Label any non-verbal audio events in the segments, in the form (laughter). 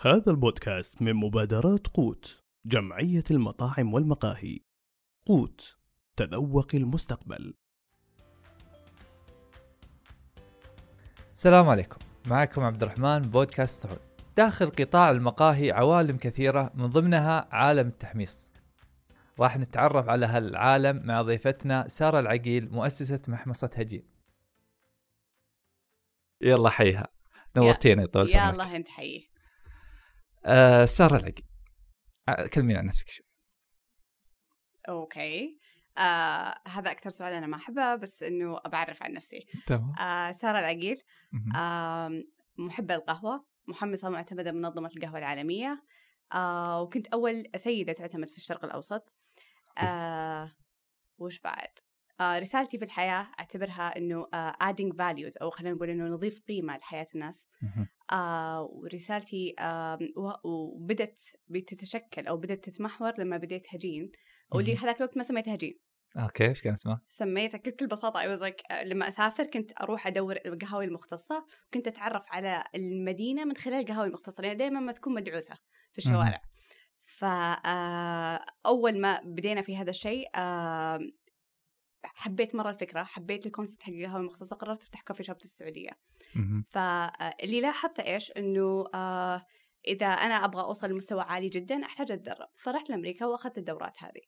هذا البودكاست من مبادرات قوت جمعية المطاعم والمقاهي. قوت تذوق المستقبل. السلام عليكم. معكم عبد الرحمن بودكاست تعود داخل قطاع المقاهي عوالم كثيرة من ضمنها عالم التحميص. راح نتعرف على هالعالم مع ضيفتنا سارة العقيل مؤسسة محمصة هجين. يلا حيها. نورتينا طول يا الله أنت حية. آه سارة العقيل آه، كلمينا عن نفسك شوي. أوكي. آه هذا أكثر سؤال أنا ما أحبه بس إنه بعرف عن نفسي. تمام. آه سارة العقيل. آه محبة القهوة. محمصه معتمدة بمنظمه القهوة العالمية. آه وكنت أول سيدة تعتمد في الشرق الأوسط. آه وش بعد؟ آه رسالتي في الحياة أعتبرها إنه آه adding values أو خلينا نقول إنه نضيف قيمة لحياة الناس. آه ورسالتي آه وبدت بتتشكل أو بدت تتمحور لما بديت هجين واللي مهم. هذاك الوقت ما سميتها هجين أوكي إيش كان اسمه؟ سميتها بكل was like آه، لما أسافر كنت أروح أدور القهاوي المختصة كنت أتعرف على المدينة من خلال القهاوي المختصة لأن دائما ما تكون مدعوسة في الشوارع فأول ما بدينا في هذا الشيء حبيت مرة الفكرة حبيت ال concept حق القهاوي المختصة قررت أفتح coffee shop في السعودية. مهم. فاللي لاحظته إيش؟ إنه آه إذا أنا أبغى أوصل لمستوى عالي جدا أحتاج أتدرب. فرحت لأمريكا وأخذت الدورات هذه.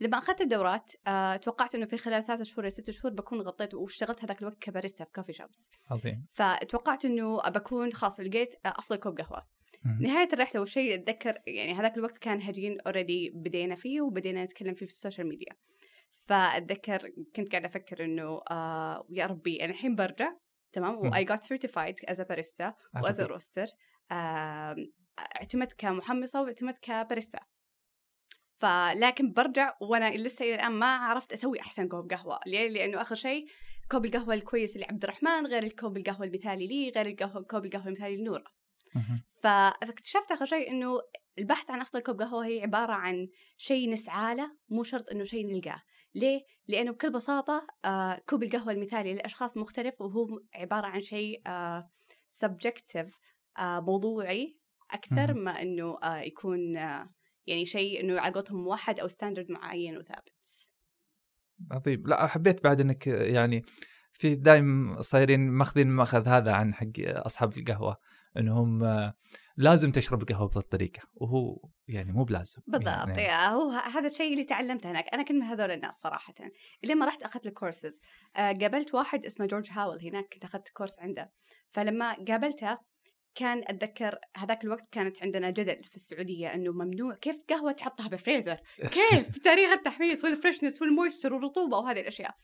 لما أخذت الدورات آه توقعت إنه في خلال ثلاثة شهور إلى ست شهور بكون غطيت واشتغلت هذاك الوقت كباريستا في coffee shops عظيم. فتوقعت إنه بكون خلاص لقيت آه، افضل كوب قهوة. مهم. نهاية الرحلة والشيء أتذكر يعني هذاك الوقت كان هجين already بدينا فيه وبدينا نتكلم فيه في ال social media. فأتذكر كنت قاعدة أفكر إنه آه يا ربي أنا الحين برجع تمام. و I got certified as barista و as. roaster اعتمدت كمحمصة واعتمدت كباريستا فلكن برجع وأنا لسه إلى الآن ما عرفت أسوي أحسن كوب قهوة ليه؟ لأنه آخر شيء كوب القهوة الكويس لعبد الرحمن غير الكوب القهوة المثالي لي غير القهوة كوب القهوة المثالي. ف- فاكتشفت آخر شيء إنه البحث عن أفضل كوب قهوة هي عبارة عن شيء نسعى له مو شرط إنه شيء نلقاه ليه؟ لأنه بكل بساطة آه كوب القهوة المثالي للاشخاص مختلف وهو عبارة عن شيء آه subjective آه موضوعي أكثر مهم. ما إنه آه يكون آه يعني شيء إنه على قولتهم موحد أو standard معين وثابت. عظيم. لا حبيت بعد إنك يعني في دايم صايرين ماخذين الماخذ هذا عن حق أصحاب القهوة إنهم آه، لازم تشرب القهوه بهذه الطريقة وهو يعني مو بلازم بالضبط يعني هو هذا الشيء اللي تعلمته هناك. أنا كنت من هذول الناس صراحة. لما رحت أخذت الكورسز آه، قابلت واحد اسمه جورج هاول هناك كنت أخذت course عنده. فلما قابلته كان أتذكر هذاك الوقت كانت عندنا جدل في السعودية إنه ممنوع كيف قهوة تحطها بفريزر؟ كيف؟ (laughs) تاريخ التحميص وال freshness وال moisture والرطوبة وهذه الأشياء.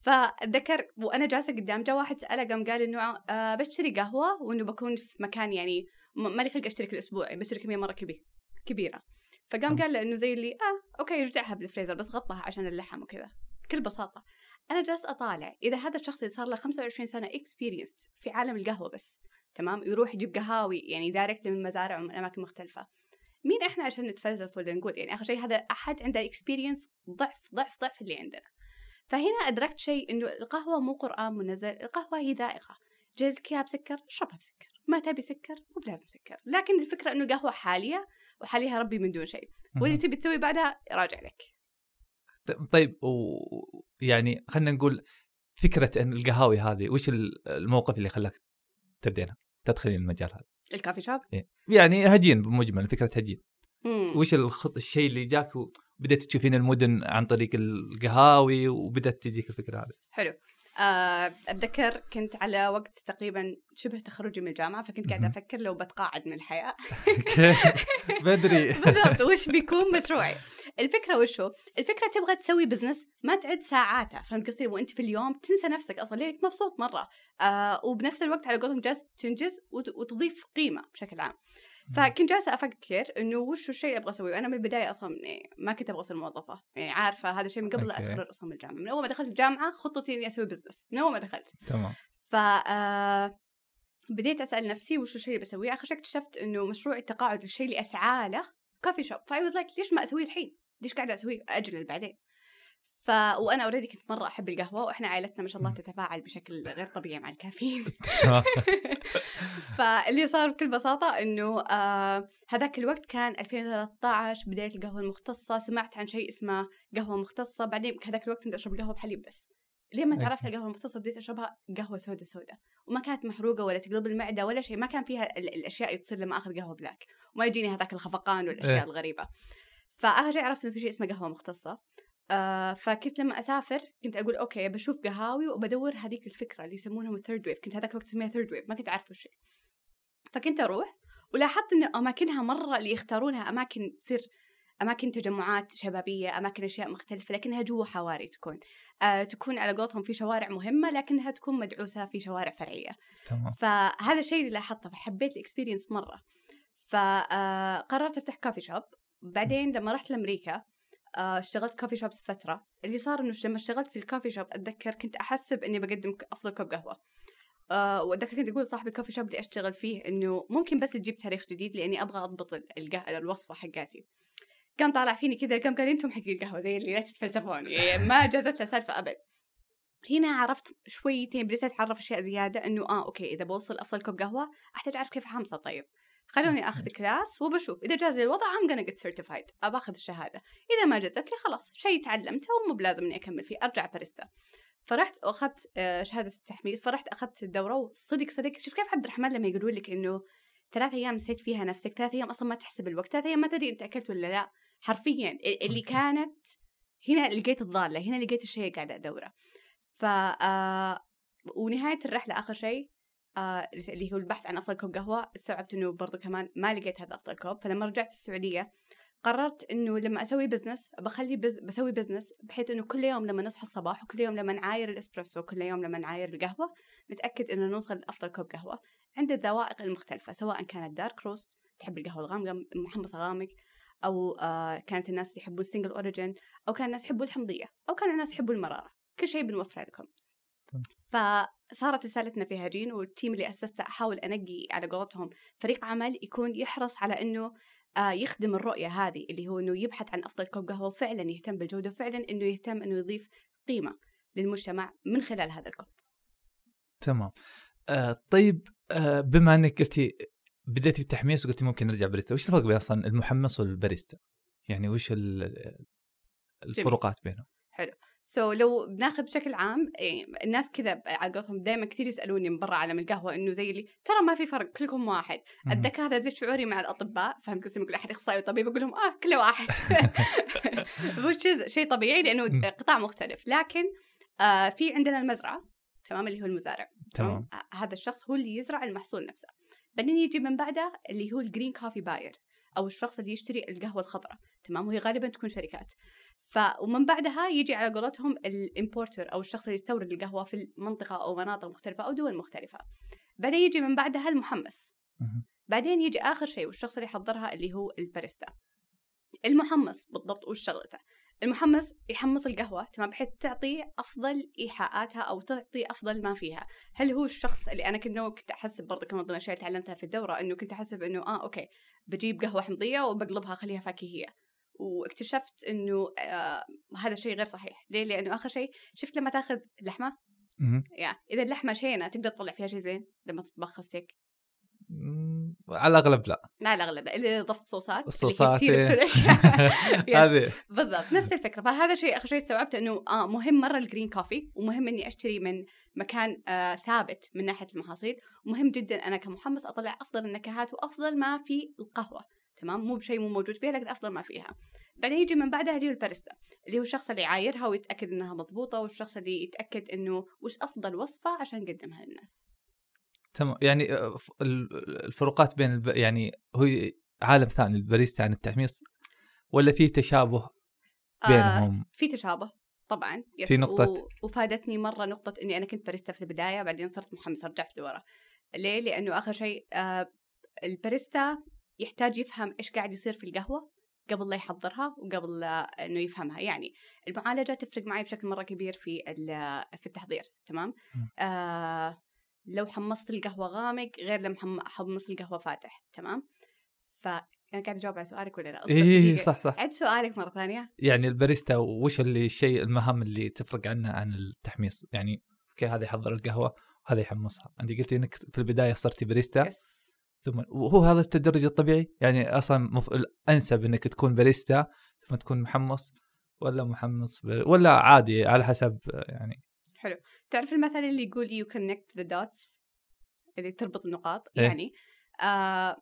فأتذكر وأنا جالسة قدام جاء واحد سأله قام قال إنه آه بشتري قهوة وإنه بكون في مكان يعني مالي خلق اشتري كل أسبوع يعني بشتري كميه مرة كبيره كبيرة. فقام مم. قال له إنه زي اللي آه okay ارجعها بالفريزر بس غطها عشان اللحم وكذا. بكل بساطة أنا جالس أطالع إذا هذا الشخص اللي صار له 25 سنة experienced في عالم القهوة بس تمام؟ يروح يجيب قهاوي يعني direct من مزارع ومن أماكن مختلفة. مين إحنا عشان نتفلسف ولا نقول؟ يعني آخر شيء هذا أحد عنده experience ضعف ضعف ضعف اللي عندنا. فهنا أدركت شيء إنه القهوة مو قرآن منزل القهوة هي ذائقة. جايز لك اياها بسكر اشربها بسكر. ما تبي سكر؟ مو بلازم سكر. لكن الفكرة إنه القهوه حالية وحاليها ربي من دون شيء. واللي تبي تسوي بعدها راجع لك. طيب و- يعني خلينا نقول فكرة إن القهاوي هذه وش ال- الموقف اللي خلاك تبدينها؟ تدخلين المجال هذا. الكافي شوب؟ إيه. يعني هجين بمجمل فكرة هجين. مم. وش الخط الشيء اللي جاك وبدأت تشوفين المدن عن طريق القهاوي وبدأت تجيك الفكرة هذه؟ حلو. أتذكر كنت على وقت تقريبا شبه تخرجي من الجامعة فكنت قاعدة. أفكر لو بتقاعد من الحياة. (laughs) بدري. (laughs) بالضبط. وش بيكون مشروعي؟ الفكرة وش هو؟ الفكرة تبغى تسوي business ما تعد ساعاته. فهمت قصدي؟ وانت في اليوم تنسى نفسك أصلا like مبسوط مرة. آه وبنفس الوقت على قولتهم جالس تنجز وت- وتضيف قيمة بشكل عام. فكنت جالسة أفكر إنه وش الشيء اللي أبغى أسويه؟ وأنا من البداية أصلا يعني ما كنت أبغى أصير موظفة. يعني عارفة هذا الشيء من قبل لا. اتخرج أصلا من الجامعة من أول ما دخلت الجامعة خطتي إني أسوي business من أول ما دخلت. تمام. ف آه، بديت أسأل نفسي وش الشيء اللي بسويه. آخر شيء اكتشفت إنه مشروع التقاعد الشيء اللي أسعى له coffee shop ف I was like ليش ما أسويه الحين؟ ليش قاعدة أسويه؟ اجله بعدين؟ ف وأنا already كنت مرة أحب القهوة وإحنا عائلتنا ما شاء الله تتفاعل بشكل غير طبيعي مع الكافيين. (laughs) (laughs) فاللي صار بكل بساطة إنه آه هذاك الوقت كان 2013 بداية القهوة المختصة سمعت عن شيء اسمه قهوة مختصة بعدين هذاك الوقت كنت أشرب قهوة بحليب بس. لما تعرفت على القهوة المختصة؟ بديت أشربها قهوة سوداء سوداء وما كانت محروقة ولا تقلب المعدة ولا شيء ما كان فيها ال- الأشياء اللي تصير لما آخذ قهوة black. وما يجيني هذاك الخفقان والأشياء إيه. الغريبة. فآخر شيء عرفت إنه في شيء اسمه قهوة مختصة. آه فكنت لما أسافر كنت أقول okay بشوف قهاوي وبدور هذيك الفكرة اللي يسمونهم ال third wave كنت هذاك الوقت أسميها third wave ما كنت أعرف وش هي. فكنت أروح ولاحظت انه أماكنها مرة اللي يختارونها أماكن تصير أماكن تجمعات شبابية أماكن أشياء مختلفة لكنها جوا حواري تكون. آه تكون على قولتهم في شوارع مهمة لكنها تكون مدعوسة في شوارع فرعية. تمام. فهذا الشيء اللي لاحظته فحبيت ال experience مرة. فقررت أفتح coffee shop بعدين لما رحت لأمريكا آه، اشتغلت coffee shops فترة. اللي صار إنه لما اشتغلت في ال coffee shop أتذكر كنت أحسب إني بقدم أفضل كوب قهوة. أه وأتذكر كنت أقول صاحب ال coffee shop اللي أشتغل فيه إنه ممكن بس تجيب تاريخ جديد لإني أبغى أضبط ال- القه- الوصفة حقاتي. قام طالع فيني كذا قام قال أنتم حقين القهوة زي اللي لا تتفلسفون. يعني ما جازت له سالفة أبد. هنا عرفت شويتين بديت أتعرف أشياء زيادة إنه آه أوكي إذا بوصل أفضل كوب قهوة أحتاج أعرف كيف حمصه طيب. خلوني آخذ كلاس وبشوف. إذا جاز لي الوضع I'm gonna get certified. أبى آخذ الشهادة. إذا ما جازت لي خلاص. شيء تعلمته ومو بلازم إني أكمل فيه. أرجع باريستا. فرحت واخذت آه، شهادة التحميص فرحت أخذت الدورة وصدق صدق. شوف كيف عبد الرحمن لما يقولوا لك إنه ثلاث أيام نسيت فيها نفسك ثلاث أيام أصلا ما تحسب الوقت ثلاث أيام ما تدري إنت أكلت ولا لا. حرفيا ال- اللي. كانت هنا لقيت الضالة هنا لقيت الشيء قاعدة أدورة. ف آه، ونهاية الرحلة آخر شيء آه اللي هو البحث عن أفضل كوب قهوة استوعبت إنه برضو كمان ما لقيت هذا أفضل كوب. فلما رجعت السعودية قررت إنه لما أسوي business بخلي بز... بسوي business بحيث إنه كل يوم لما نصحى الصباح وكل يوم لما نعاير الإسبريسو كل يوم لما نعاير القهوة نتأكد إنه نوصل لأفضل كوب قهوة. عند الذوائق المختلفة سواء كانت dark roast تحب القهوة الغامقة محمصة غامق أو آه كانت الناس اللي يحبوا ال single origin أو كان الناس يحبوا الحمضية أو كان الناس يحبوا المرارة. كل شيء بنوفره لكم تمام. فصارت رسالتنا في هجين وال team اللي أسسته أحاول أنقي على قولتهم فريق عمل يكون يحرص على إنه آه يخدم الرؤية هذه اللي هو إنه يبحث عن أفضل كوب قهوة وفعلا يهتم بالجودة وفعلا إنه يهتم إنه يضيف قيمة للمجتمع من خلال هذا الكوب. تمام. آه طيب آه بما إنك قلتي بديتي بالتحميص وقلتي ممكن نرجع باريستا وش الفرق بين أصلا المحمص والباريستا؟ يعني وش ال- الفروقات بينهم؟ سو so, لو بناخذ بشكل عام يعني الناس كذا على قولتهم دائما كثير يسألوني من برا عالم القهوة إنه زي اللي ترى ما في فرق كلكم واحد. أتذكر هذا زي شعوري مع الأطباء فهمت قصدي يقول أحد إخصائي وطبيب أقول لهم آه كله واحد. (laughs) (laughs) شيء طبيعي. لأنه قطاع مختلف. لكن آه في عندنا المزرعة تمام اللي هو المزارع تمام؟ آه، هذا الشخص هو اللي يزرع المحصول نفسه. بعدين يجي من بعده اللي هو ال green coffee buyer أو الشخص اللي يشتري القهوة الخضراء تمام؟ وهي غالبا تكون شركات. ف ومن بعدها يجي على قولتهم ال importer أو الشخص اللي يستورد القهوة في المنطقة أو مناطق مختلفة أو دول مختلفة. بعدين يجي من بعدها المحمص مهم. بعدين يجي آخر شيء والشخص اللي يحضرها اللي هو الباريستا. المحمص بالضبط وش شغلته؟ المحمص يحمص القهوة تمام بحيث تعطي أفضل إيحاءاتها أو تعطي أفضل ما فيها. هل هو الشخص اللي أنا كنت كنت أحسب برضه كمان ضمن الأشياء اللي تعلمتها في الدورة إنه كنت أحسب إنه آه أوكي بجيب قهوة حمضية وبقلبها أخليها فاكهية. واكتشفت إنه آه هذا الشيء غير صحيح. ليه؟ لأنه آخر شيء شفت لما تاخذ لحمة؟ مهم. يعني إذا اللحمة شينة تقدر تطلع فيها شيء زين لما تطبخها ستيك؟ على الأغلب لا. لا الأغلب إذا ضفت صوصات اللي الصوصات إيه. (laughs) هذه. بالضبط. نفس الفكرة. فهذا شيء آخر شيء استوعبت إنه آه مهم مرة الجرين كوفي ومهم إني أشتري من مكان آه ثابت من ناحية المحاصيل. ومهم جدا أنا كمحمص أطلع أفضل النكهات وأفضل ما في القهوة. تمام؟ مو بشيء مو موجود فيها لكن أفضل ما فيها. بعدين يجي من بعدها اللي هو الباريستا اللي هو الشخص اللي يعايرها ويتأكد إنها مضبوطة والشخص اللي يتأكد إنه وش أفضل وصفة عشان نقدمها للناس. تمام. يعني آه، الفروقات بين الب... يعني هو عالم ثاني الباريستا عن التحميص ولا في تشابه آه بينهم؟ في تشابه طبعا يس. في نقطة- و... وفادتني مرة نقطة إني أنا كنت باريستا في البداية بعدين صرت محمس رجعت لورا. ليه؟ لأنه آخر شيء آه الباريستا يحتاج يفهم إيش قاعد يصير في القهوة قبل لا يحضرها وقبل إنه يفهمها. يعني المعالجة تفرق معي بشكل مرة كبير في في التحضير تمام؟ م. آه لو حمصت القهوة غامق غير لما حم- حمصت القهوة فاتح تمام؟ أنا قاعد أجاوب على سؤالك ولا لا؟ اي إيه، صح صح. عد سؤالك مرة ثانية. يعني الباريستا وش اللي الشيء المهام اللي تفرق عنه عن التحميص؟ يعني أوكي هذا يحضر القهوة وهذا يحمصها. أنت قلتي إنك في البداية صرتي باريستا yes. ثم وهو هذا التدرج الطبيعي؟ يعني أصلا مف... الأنسب إنك تكون باريستا ثم تكون محمص ولا محمص ب... ولا عادي على حسب يعني. حلو. تعرف المثل اللي يقول you connect the dots اللي تربط النقاط إيه. يعني. آه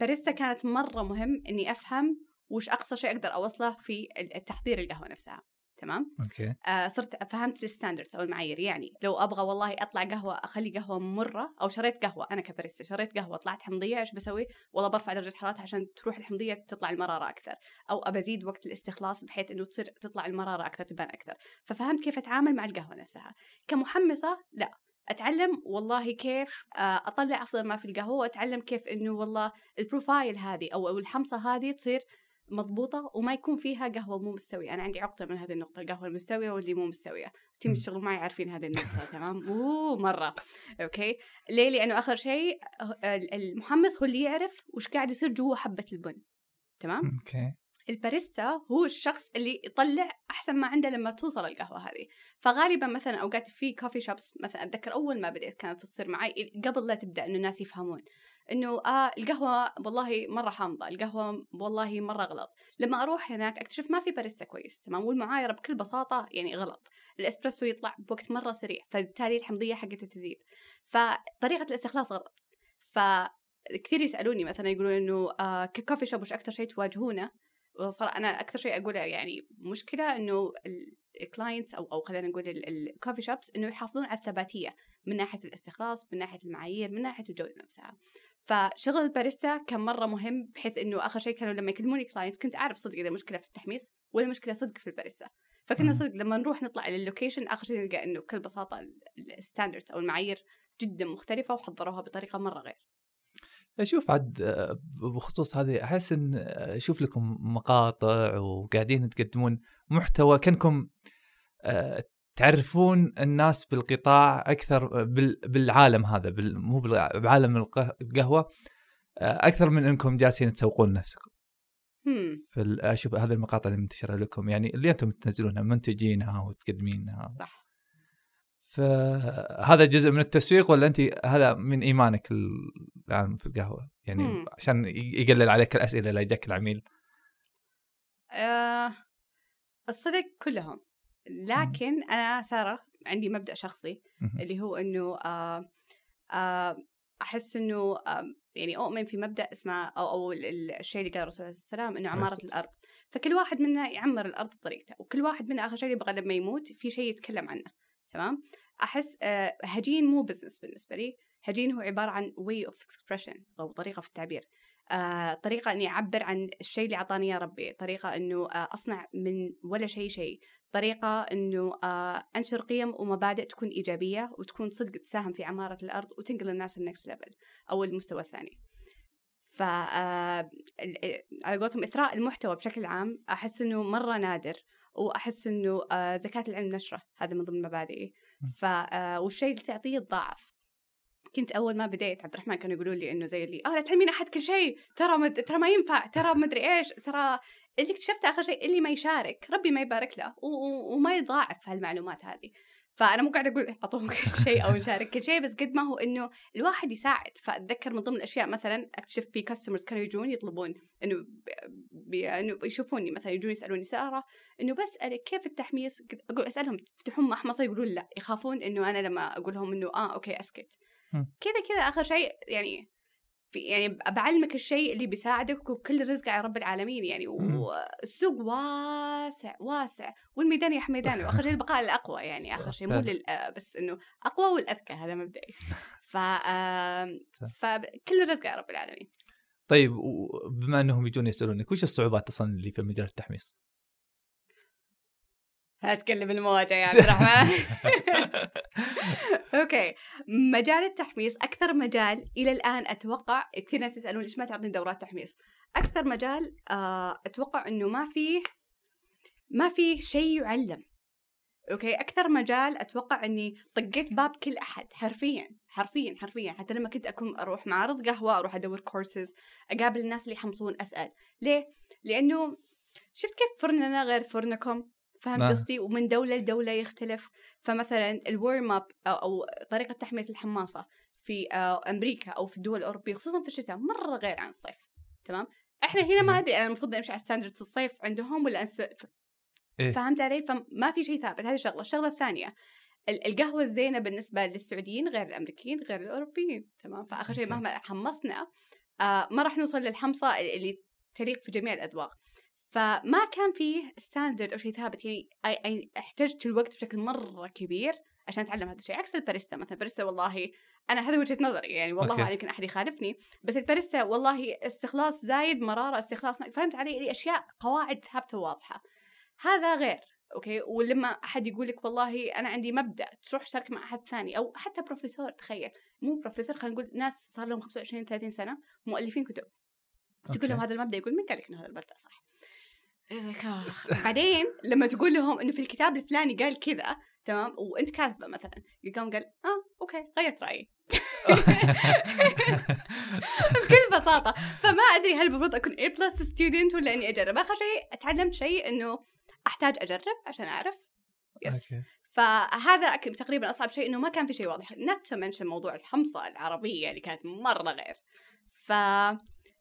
باريستا كانت مرة مهم إني أفهم وش أقصى شيء أقدر أوصله في التحضير القهوة نفسها. تمام؟ أوكي. آه صرت فهمت ال standards أو المعايير يعني لو أبغى والله أطلع قهوة أخلي قهوة مرة أو شريت قهوة أنا كباريستا شريت قهوة طلعت حمضية إيش بسوي؟ والله برفع درجة حرارتها عشان تروح الحمضية تطلع المرارة أكثر أو أبزيد وقت الاستخلاص بحيث إنه تصير تطلع المرارة أكثر تبان أكثر. ففهمت كيف أتعامل مع القهوة نفسها. كمحمصة لا. أتعلم والله كيف آه، أطلع أفضل ما في القهوة وأتعلم كيف إنه والله ال profile هذه أو الحمصة هذه تصير مضبوطة وما يكون فيها قهوة مو مستوية. أنا عندي عقدة من هذه النقطة القهوة المستوية واللي مو مستوية. team. الشغل معي عارفين هذه النقطة (laughs) تمام؟ أوه مرة. أوكي؟ ليه؟ لأنه آخر شيء المحمص هو اللي يعرف وش قاعد يصير جوا حبة البن. تمام؟ أوكي. الباريستا هو الشخص اللي يطلع أحسن ما عنده لما توصل القهوة هذه. فغالبا مثلا أوقات في coffee shops مثلا أتذكر أول ما بديت كانت تصير معي قبل لا تبدأ إنه الناس يفهمون. إنه آه القهوة والله مرة حامضة القهوة والله مرة غلط. لما أروح هناك أكتشف ما في باريستا كويس تمام؟ والمعايرة بكل بساطة يعني غلط. الإسبريسو يطلع بوقت مرة سريع فبالتالي الحمضية حقتها تزيد. فطريقة الاستخلاص غلط. فكثير يسألوني مثلا يقولون إنه آه ك coffee shop وش أكثر شيء تواجهونه؟ وصراحة أنا أكثر شيء أقوله يعني مشكلة إنه ال clients أو أو خلينا نقول ال coffee shops إنه يحافظون على الثباتية من ناحية الاستخلاص من ناحية المعايير من ناحية الجودة نفسها. فشغل الباريستا كان مرة مهم بحيث إنه آخر شيء كانوا لما يكلموني clients كنت أعرف صدق إذا مشكلة في التحميص ولا مشكلة صدق في الباريستا فكنا. صدق لما نروح نطلع للوكيشن آخر شيء نلقى إنه بكل بساطة ال standards أو المعايير جدا مختلفة وحضروها بطريقة مرة غير أشوف عاد آه، بخصوص هذه أحس إن آه، أشوف لكم مقاطع وقاعدين تقدمون محتوى كأنكم آه، تعرفون الناس بالقطاع أكثر بال- بالعالم هذا مو بعالم الق- القهوة آه، أكثر من إنكم جالسين تسوقون نفسكم أشوف هذه المقاطع اللي منتشرة لكم يعني اللي أنتم تنزلونها منتجينها وتقدمينها. صح. فهذا جزء من التسويق ولا انت هذا من إيمانك العالم في القهوة؟ يعني مم. عشان يقلل عليك الأسئلة اللي يجاك العميل. آه الصدق كلهم. لكن أنا سارة عندي مبدأ شخصي. اللي هو إنه آه آه أحس إنه آه يعني أؤمن في مبدأ اسمه أو ال- الشيء اللي قال الرسول عليه الصلاه والسلام إنه عمارة. الأرض. فكل واحد منا يعمر الأرض بطريقته وكل واحد منا آخر شيء يبغى لما يموت في شيء يتكلم عنه تمام؟ أحس هجين مو business بالنسبة لي. هجين هو عبارة عن way of expression أو طريقة في التعبير. آه، طريقة إني أعبر عن الشيء اللي أعطاني ياه ربي طريقة إنه آه، أصنع من ولا شيء شيء طريقة إنه آه، أنشر قيم ومبادئ تكون إيجابية وتكون صدق تساهم في عمارة الأرض وتنقل الناس ال next level أو المستوى الثاني. ف على قولتهم إثراء المحتوى بشكل عام أحس إنه مرة نادر وأحس إنه زكاة العلم نشرة هذا من ضمن مبادئي. ف والشيء اللي تعطيه يتضاعف كنت أول ما بديت عبد الرحمن كانوا يقولوا لي إنه زي اللي آه لا تعلمين أحد كل شيء ترى مد... ترى ما ينفع ترى ما أدري إيش ترى اللي اكتشفته آخر شيء اللي ما يشارك ربي ما يبارك له و... و... وما يضاعف هالمعلومات هذه. فأنا مو قاعدة أقول أعطوهم (laughs) كل شيء أو نشارك كل شيء بس قد ما هو إنه الواحد يساعد. فأتذكر من ضمن الأشياء مثلا أكتشف في كاستمرز كانوا يجون يطلبون إنه ب... ب... إنه يشوفوني مثلا يجون يسألوني ساره إنه بسالك كيف التحميص؟ أقول أسألهم تفتحون محمصة يقولون لا يخافون إنه أنا لما أقول لهم إنه آه أوكي أسكت. كذا كذا آخر شيء يعني في يعني بعلمك الشيء اللي بيساعدك وكل الرزق على رب العالمين يعني. والسوق واسع واسع والميدان يا حميدان وآخر شيء البقاء الأقوى يعني آخر شيء مو. لل آه، بس إنه أقوى والأذكى هذا مبدئي ف. فكل الرزق على رب العالمين طيب وبما إنهم يجون يسألونك وش الصعوبات أصلا اللي في مجال التحميص؟ اتكلم المواجهه يا عبد الرحمن. (laughs) أوكي. مجال التحميص أكثر مجال إلى الآن أتوقع كثير ناس يسألون ليش ما تعطيني دورات تحميص؟ أكثر مجال آه، أتوقع إنه ما فيه ما في شيء يعلم. okay. أكثر مجال أتوقع إني طقيت باب كل أحد حرفيا حرفيا حرفيا. حتى لما كنت أكون أروح معارض قهوة أروح أدور كورسز أقابل الناس اللي يحمصون أسأل. ليه؟ لأنه شفت كيف فرننا غير فرنكم؟ فهمت. قصدي ومن دولة لدولة يختلف فمثلا ال warm up أو, أو طريقة تحميه الحماصة في آه، أمريكا أو في الدول الأوروبية خصوصا في الشتاء مرة غير عن الصيف تمام إحنا هنا ما. أدري أنا المفروض امشي على standards الصيف عندهم ولا أنس... إيه. فهمت علي فما في شيء ثابت هذه شغله الشغلة الثانية ال- القهوة الزينة بالنسبة للسعوديين غير الأمريكيين غير الأوروبيين تمام فآخر شيء. مهما حمصنا آه ما راح نوصل للحمصة اللي تليق في جميع الأذواق فما كان فيه standard أو شيء ثابت. يعني احتجت الوقت بشكل مرة كبير عشان أتعلم هذا الشيء. عكس الباريستا مثلا. الباريستا والله أنا هذا وجهة نظري. يعني والله okay. ما يمكن أحد يخالفني. بس الباريستا والله استخلاص زايد مرارة استخلاص. فهمت علي؟ لي أشياء قواعد ثابتة وواضحة. هذا غير. okay؟ ولما أحد يقول لك والله أنا عندي مبدأ تروح تشارك مع أحد ثاني أو حتى بروفيسور تخيل. مو بروفيسور خلينا نقول ناس صار لهم 25 30 سنة مؤلفين كتب. تقول لهم. هذا المبدأ يقول مين قال لك إنه هذا المبدأ صح؟ بعدين لما تقول لهم إنه في الكتاب الفلاني قال كذا تمام؟ وأنت كاتبة مثلا يقوم قال آه okay غيرت رأيي. (laughs) بكل بساطة. فما أدري هل المفروض أكون A plus student ولا إني أجرب. آخر شيء تعلمت شيء إنه أحتاج أجرب عشان أعرف. yes. فهذا تقريبا أصعب شيء إنه ما كان في شيء واضح. not to mention موضوع الحمصة العربية اللي كانت مرة غير.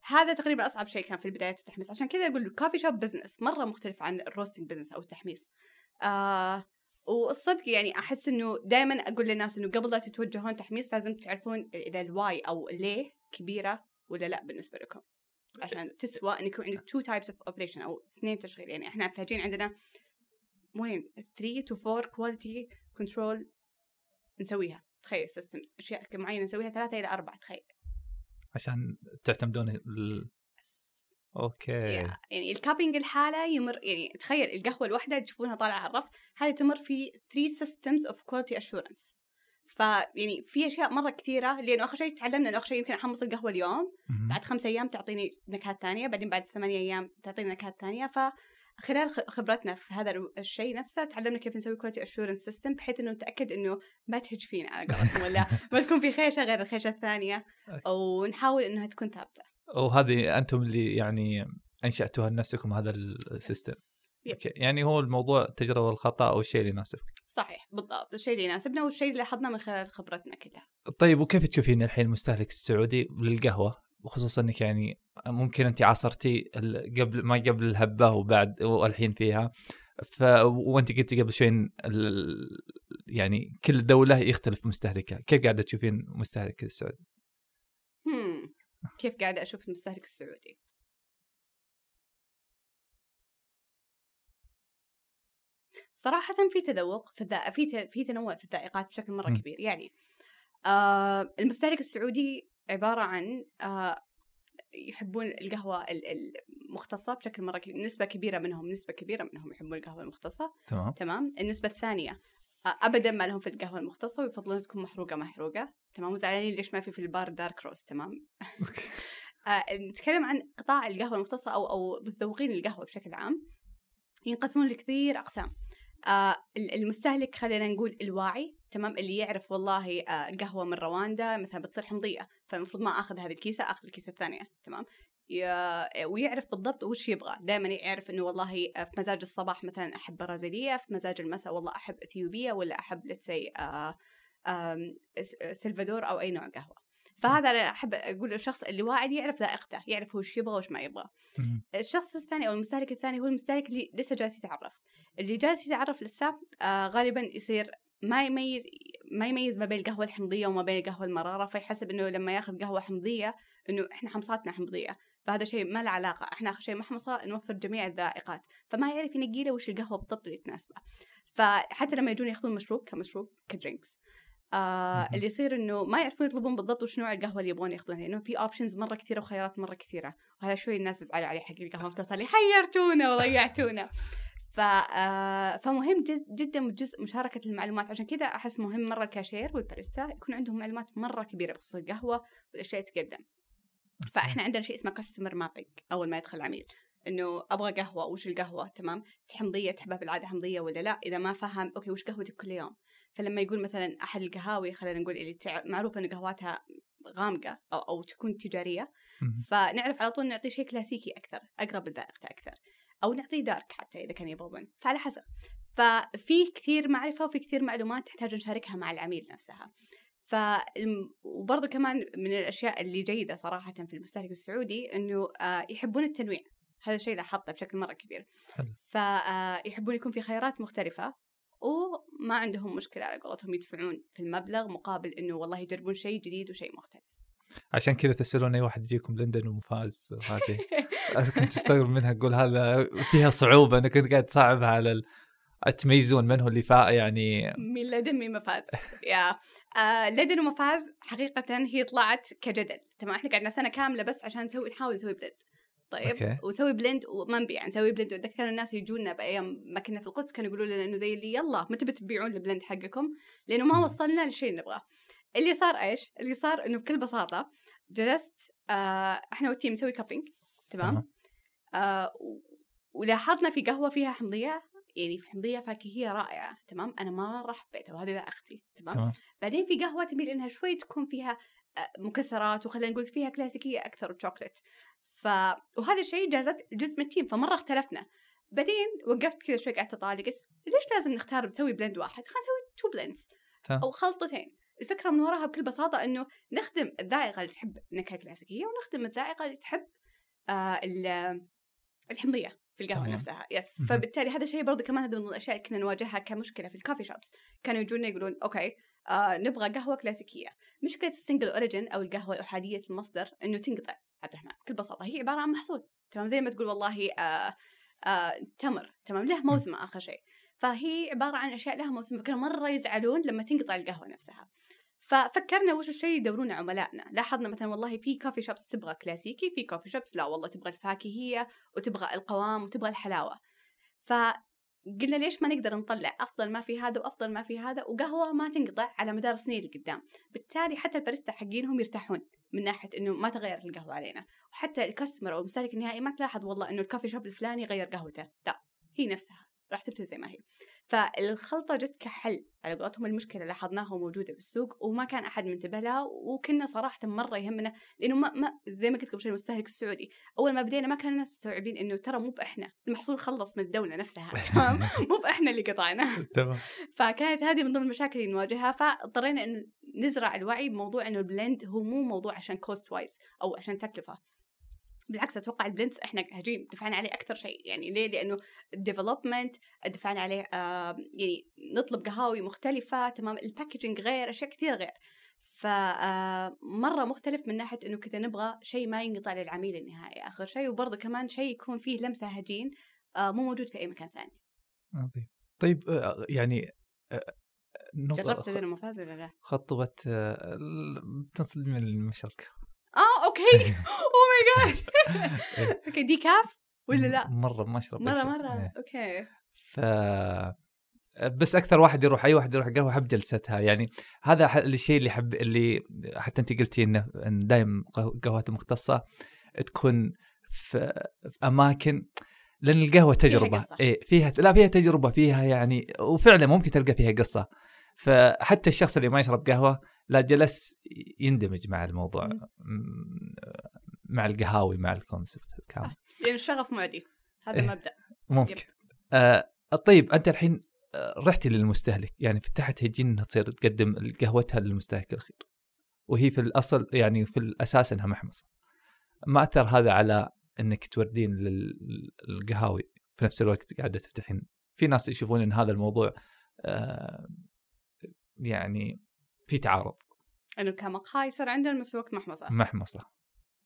فهذا تقريبا أصعب شيء كان في البداية التحميص. عشان كذا أقول ال coffee shop business مرة مختلف عن ال roasting business أو التحميص. آه والصدق يعني أحس إنه دائما أقول للناس إنه قبل لا تتوجهون تحميص لازم تعرفون إذا ال why أو ليه كبيرة ولا لا بالنسبة لكم. عشان تسوى ان يكون عندك two types of operation أو اثنين تشغيل. يعني إحنا محتاجين عندنا وين؟ 3 to 4 quality control نسويها. تخيل systems أشياء معينة نسويها ثلاثة إلى أربعة. تخيل. عشان تعتمدون ال... okay. يا- يعني ال cupping الحالة يمر يعني تخيل القهوة الواحدة تشوفونها طالعة على الرف هذه تمر في 3 systems of quality assurance. فيعني في أشياء مرة كثيرة لأنه آخر شيء تعلمنا إنه آخر شيء يمكن احمص القهوة اليوم. بعد خمسة أيام تعطيني نكهات ثانية بعدين بعد ثمانية أيام تعطيني نكهات ثانية. فخلال خ- خبرتنا في هذا ال- الشيء نفسه تعلمنا كيف نسوي quality assurance system بحيث إنه نتأكد إنه ما تهج فينا على قولتهم ولا (laughs) ما تكون في خيشة غير الخيشة الثانية. أو نحاول إنها تكون ثابتة. وهذه أنتم اللي يعني أنشأتوها لنفسكم هذا ال system. Okay. يعني هو الموضوع التجربه والخطأ أو الشيء اللي يناسبك. صحيح بالضبط. الشيء اللي يناسبنا والشيء اللي لاحظناه من خلال خبرتنا كلها. طيب وكيف تشوفين الحين المستهلك السعودي للقهوة؟ وخصوصا إنك يعني ممكن أنت عاصرتي قبل ما قبل الهبة وبعد والحين فيها ف وأنت قلتي قبل شوي ال- يعني كل دولة يختلف مستهلكها كيف قاعدة تشوفين مستهلك السعودي. كيف قاعدة أشوف المستهلك السعودي صراحة في تذوق في. في. في تنوع في الذائقات بشكل مرة مم. كبير يعني آه المستهلك السعودي عبارة عن آه يحبون القهوة ال- المختصة بشكل مرة كبير نسبة كبيرة منهم نسبة كبيرة منهم يحبون القهوة المختصة. تمام. تمام. النسبة الثانية ابدا ما لهم في القهوة المختصة ويفضلون تكون محروقة محروقة. تمام. وزعلانين ليش ما في في البار دارك روست. تمام. (laughs) آه، نتكلم عن قطاع القهوة المختصة أو أو متذوقين القهوة بشكل عام. ينقسمون لكثير أقسام. آه ال- المستهلك خلينا نقول الواعي تمام؟ اللي يعرف والله آه قهوة من رواندا مثلا بتصير حمضية فالمفروض ما آخذ هذه الكيسة آخذ الكيسة الثانية تمام؟ ويعرف بالضبط وش يبغى. دائما يعرف إنه والله آه، في مزاج الصباح مثلا أحب برازيلية في مزاج المساء والله أحب إثيوبية ولا أحب لتسي آه سلفادور أو أي نوع قهوة. فهذا أنا أحب أقول للشخص اللي واعي يعرف ذائقته يعرف هو وش يبغى وش ما يبغى. الشخص الثاني أو المستهلك الثاني هو المستهلك اللي لسه جالس يتعرف. اللي جالس يتعرف لسه آه غالبا يصير ما يميز ما يميز ما بين القهوة الحمضية وما بين القهوة المرارة فيحسب إنه لما ياخذ قهوة حمضية إنه إحنا حمصاتنا حمضية. فهذا شيء ما له علاقة إحنا آخر شيء محمصة نوفر جميع الذائقات. فما يعرف ينقي له وش القهوة بالضبط اللي تناسبه. فحتى لما يجون ياخذون مشروب كمشروب ك drinks آه. اللي يصير إنه ما يعرفون يطلبون بالضبط وش نوع القهوة اللي يبغون ياخذونها لأنه في options مرة كثيرة وخيارات مرة كثيرة. وهذا شوي الناس تزعلوا عليه حق القهوة حيرتونا وضيعتونا. ف آه، فمهم جز جدا جزء مشاركة المعلومات. عشان كذا أحس مهم مرة الكاشير والباريستا يكون عندهم معلومات مرة كبيرة بخصوص القهوة والأشياء اللي تقدم فإحنا عندنا شيء اسمه customer mapping أول ما يدخل العميل. إنه أبغى قهوة وش القهوة؟ تمام؟ حمضية؟ تحبها بالعاده حمضية ولا لا؟ إذا ما فهم okay وش قهوتك كل يوم؟ فلما يقول مثلا أحد القهاوي خلينا نقول اللي معروف إنه قهواتها غامقة أو أو تكون تجارية. فنعرف على طول نعطيه شيء كلاسيكي أكثر أقرب لذائقته أكثر. أو نعطيه دارك حتى إذا كان يبغى بن. فعلى حسب. ففي كثير معرفة وفي كثير معلومات تحتاج نشاركها مع العميل نفسها. ف وبرضه كمان من الأشياء اللي جيدة صراحة في المستهلك السعودي إنه آه، يحبون التنويع. هذا الشيء لاحظته بشكل مرة كبير. حلو. فيحبون يكون في خيارات مختلفة وما عندهم مشكلة على قولتهم يدفعون في المبلغ مقابل إنه والله يجربون شيء جديد وشيء مختلف. عشان كذا تسألون أي واحد يجيكم لدن ومفاز هذه (laughs) كنت تستغرب منها تقول هذا فيها صعوبة أنا كنت قاعد تصعبها على ال... تميزون من هو اللي فا يعني من لدن من مفاز. Yeah. آه لدن ومفاز حقيقة هي طلعت كجدل. تمام إحنا قعدنا سنة كاملة بس عشان نسوي نحاول نسوي blend طيب okay. وسوي blend وما نبيع نسوي blend وأتذكر الناس يجونا بأيام ما كنا في القدس كانوا يقولوا لنا إنه زي اللي يلا متى بتبيعون ال blend حقكم؟ لأنه ما. وصلنا للشيء اللي نبغاه. اللي صار إيش؟ اللي صار إنه بكل بساطة جلست آه إحنا وال team نسوي cupping تمام؟ آه ولاحظنا في قهوة فيها حمضية يعني في حمضية فاكهية رائعة تمام؟ أنا مرة حبيتها وهذه ذائقتي تمام؟ تمام. بعدين في قهوة تميل إنها شوي تكون فيها آه، مكسرات وخلينا نقول فيها كلاسيكية أكثر وشوكلت ف وهذا الشيء جازت جزء من ال team فمرة اختلفنا. بعدين وقفت كذا شوي قعدت أطالع قلت ليش لازم نختار نسوي blend واحد؟ خلينا نسوي two blends. أو خلطتين. الفكرة من وراها بكل بساطة إنه نخدم الذائقة اللي تحب نكهة كلاسيكية ونخدم الذائقة اللي تحب آه ال- الحمضية في القهوة تمام. نفسها. yes. فبالتالي هذا الشيء برضو كمان هذا من الأشياء اللي كنا نواجهها كمشكلة في ال coffee shops كانوا يجونا يقولون okay آه نبغى قهوة كلاسيكية. مشكلة ال single origin أو القهوة الأحادية المصدر إنه تنقطع. عبد الرحمن بكل بساطة هي عبارة عن محصول. تمام زي ما تقول والله آه آه تمر. تمام له موسمه آخر شيء. فهي عبارة عن أشياء لها موسم فكانوا مرة يزعلون لما تنقطع القهوة نفسها. ففكرنا وش الشيء اللي يدورونه عملائنا. لاحظنا مثلا والله في كوفي شوبس تبغى كلاسيكي في كوفي شوبس لا والله تبغى الفاكهية وتبغى القوام وتبغى الحلاوة. فقلنا ليش ما نقدر نطلع؟ أفضل ما في هذا وأفضل ما في هذا وقهوة ما تنقطع على مدار سنين لقدام. بالتالي حتى الباريستا حقينهم يرتاحون من ناحية إنه ما تغيرت القهوة علينا. وحتى الكاستمر أو المستهلك النهائي ما تلاحظ والله إنه الكوفي شوب الفلاني غير قهوته. لا هي نفسها. راح تبتل زي ما هي. فالخلطة جت كحل على قولتهم المشكلة لاحظناها موجودة بالسوق وما كان أحد منتبه لها وكنا صراحة مرة يهمنا لأنه ما, ما زي ما قلت قبل شوي المستهلك السعودي. أول ما بدينا ما كان الناس مستوعبين إنه ترى مو بإحنا المحصول خلص من الدولة نفسها (laughs) تمام؟ مو بإحنا اللي قطعناه تمام. فكانت هذه من ضمن المشاكل اللي نواجهها فاضطرينا انه نزرع الوعي بموضوع إنه ال blend هو مو موضوع عشان cost wise أو عشان تكلفة. بالعكس أتوقع ال blends إحنا هجين دفعنا عليه أكثر شيء. يعني ليه؟ لأنه ال development دفعنا عليه آه يعني نطلب قهاوي مختلفة تمام؟ ال packaging غير أشياء كثير غير. ف مرة مختلف من ناحية إنه كذا نبغى شيء ما ينقطع للعميل النهائي آخر شيء. وبرضه كمان شيء يكون فيه لمسة هجين آه مو موجود في أي مكان ثاني. عظيم. طيب آه، يعني آه، جربت هذه المفاز ولا لا؟ خطوة بتصل من المشرب آه أوكي أو ماي جاد إيه. أوكي دي كاف ولا لا؟ مرة ما أشرب مرة. مرة إيه. أوكي ف بس أكثر واحد يروح أي واحد يروح قهوة حب جلستها يعني هذا الشيء اللي حب اللي حتى أنت قلتي إنه إن دائما قهوات مختصة تكون في, في أماكن لأن القهوة تجربة قصة. إيه فيها لا فيها تجربة فيها يعني وفعلا ممكن تلقى فيها قصة فحتى الشخص اللي ما يشرب قهوة لا جلس يندمج مع الموضوع مع القهاوي مع الكونسبت. كامل صح. لأنه الشغف معدي. هذا إيه. مبدأ. ممكن. آه طيب أنت الحين آه، رحتي للمستهلك. يعني فتحت هجين انها تصير تقدم قهوتها للمستهلك الأخير. وهي في الأصل يعني في الأساس إنها محمصة. ما أثر هذا على إنك توردين لل- للقهاوي؟ في نفس الوقت قاعدة تفتحين. في ناس يشوفون إن هذا الموضوع آه يعني في تعارض. إنه كمقهى يصير عندنا مسوق محمصة. محمصة.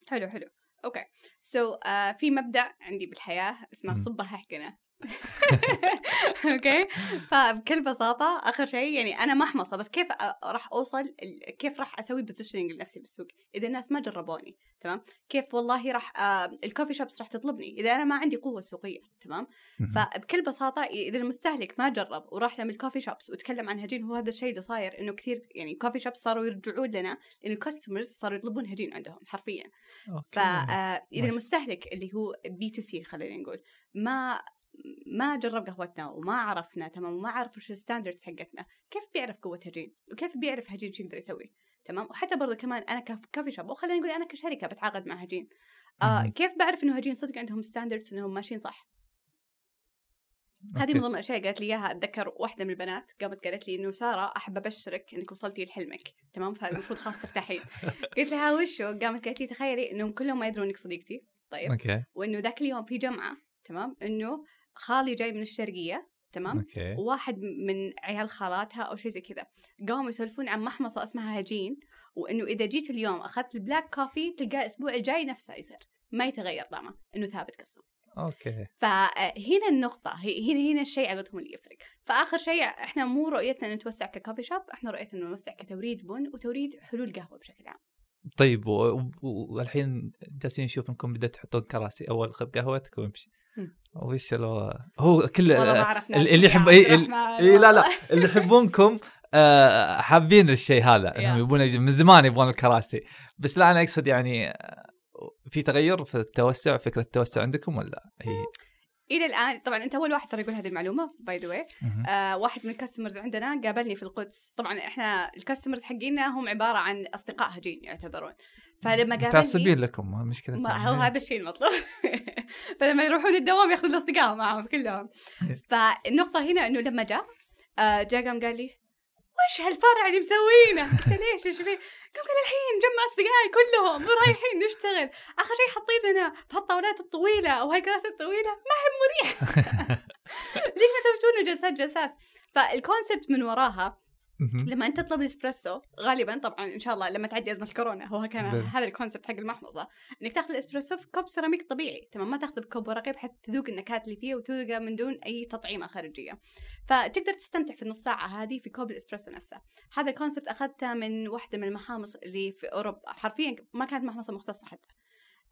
حلو حلو. okay. so so, uh, في مبدأ عندي بالحياة اسمه. صبها حقنا. (laughs) okay فبكل بساطة آخر شيء يعني أنا محمصه بس كيف راح أوصل كيف راح أسوي positioning لنفسي بالسوق إذا الناس ما جربوني تمام كيف والله راح آه، ال coffee shops راح تطلبني إذا أنا ما عندي قوة سوقية تمام. فبكل بساطة إذا المستهلك ما جرب وراح لهم ال coffee shops وتكلم عن هجين هو هذا الشيء اللي صاير إنه كثير يعني coffee shops صاروا يرجعون لنا لأنه ال customers صاروا يطلبون هجين عندهم حرفيا. فاذا. المستهلك اللي هو B to C خلينا نقول ما ما جرب قهوتنا وما عرفنا تمام وما عرف وش ال standards حقتنا كيف بيعرف قوة هجين؟ وكيف بيعرف هجين شو يقدر يسوي؟ تمام؟ وحتى برضه كمان أنا ك coffee shop وخلينا نقول أنا كشركة بتعاقد مع هجين. آه. كيف بعرف إنه هجين صدق عندهم standards انهم ماشيين صح؟ هذه okay. من ضمن الاشياء قالت لي إياها أتذكر واحدة من البنات قامت قالت لي إنه سارة أحب أبشرك إنك وصلتي لحلمك. تمام؟ فالمفروض خلاص ترتاحين. (laughs) قلت لها وشو؟ قامت قالت لي تخيلي إنهم كلهم ما يدرون انك صديقتي طيب؟ okay. وإنه ذاك اليوم في جمعة تمام؟ إنه خالي جاي من الشرقية تمام؟ okay. وواحد من عيال خالاتها أو شيء زي كذا. قاموا يسولفون عن محمصة اسمها هجين وإنه إذا جيت اليوم أخذت ال black coffee تلقاه الأسبوع الجاي نفسه يصير. ما يتغير طعمه إنه ثابت كالصوم okay. فهنا النقطة هي- هنا هنا الشيء عقدهم اللي يفرق، فآخر شيء إحنا مو رؤيتنا نتوسع ك coffee shop، إحنا رؤيتنا نوسع كتوريد بن وتوريد حلول قهوة بشكل عام. طيب والحين جالسين نشوف انكم بدأت تحطون كراسي أول خذ قهوتك وامشي. وش ال- هو كل اللي يحب اي اي لا لا. اللي يحبونكم آه، حابين الشيء هذا انهم yeah. يبون من زمان يبغون الكراسي بس لا أنا أقصد يعني آه، في تغير في التوسع فكرة التوسع عندكم ولا هي إلى الآن طبعا أنت أول واحد ترى يقول هذه المعلومة by the way واحد من ال customers عندنا قابلني في القدس. طبعا إحنا ال customers حقينا هم عبارة عن أصدقاء هجين يعتبرون. فلما قابلني متعصبين لكم ما مشكلة ما هو هذا. الشيء المطلوب. (laughs) فلما يروحون الدوام ياخذون الأصدقاء معهم كلهم. فالنقطة هنا إنه لما جاء آه، جاء قام قال لي وش هالفرع اللي مسوينه؟ قلت ليش إيش فيه؟ قام قال الحين جمع اصدقائي كلهم رايحين نشتغل، آخر شيء حاطين هنا بهالطاولات الطويلة أو هالكراسي الطويلة ما هي مريح (laughs) ليش ما سويتوا لنا جلسات جلسات؟ فالكونسبت من وراها. لما أنت تطلب الإسبريسو غالبا طبعا إن شاء الله لما تعدي ازمه الكورونا هو كان. هذا ال concept حق المحمصة. إنك تاخذ الإسبريسو في كوب سيراميك طبيعي تمام؟ ما تاخذه بكوب ورقي بحيث تذوق النكهات اللي فيه وتذوقه من دون أي تطعيمة خارجية. فتقدر تستمتع في النص ساعة هذه في كوب الإسبريسو نفسه. هذا ال concept أخذته من واحدة من المحامص اللي في أوروبا. حرفيا ما كانت محمصة مختصة حتى.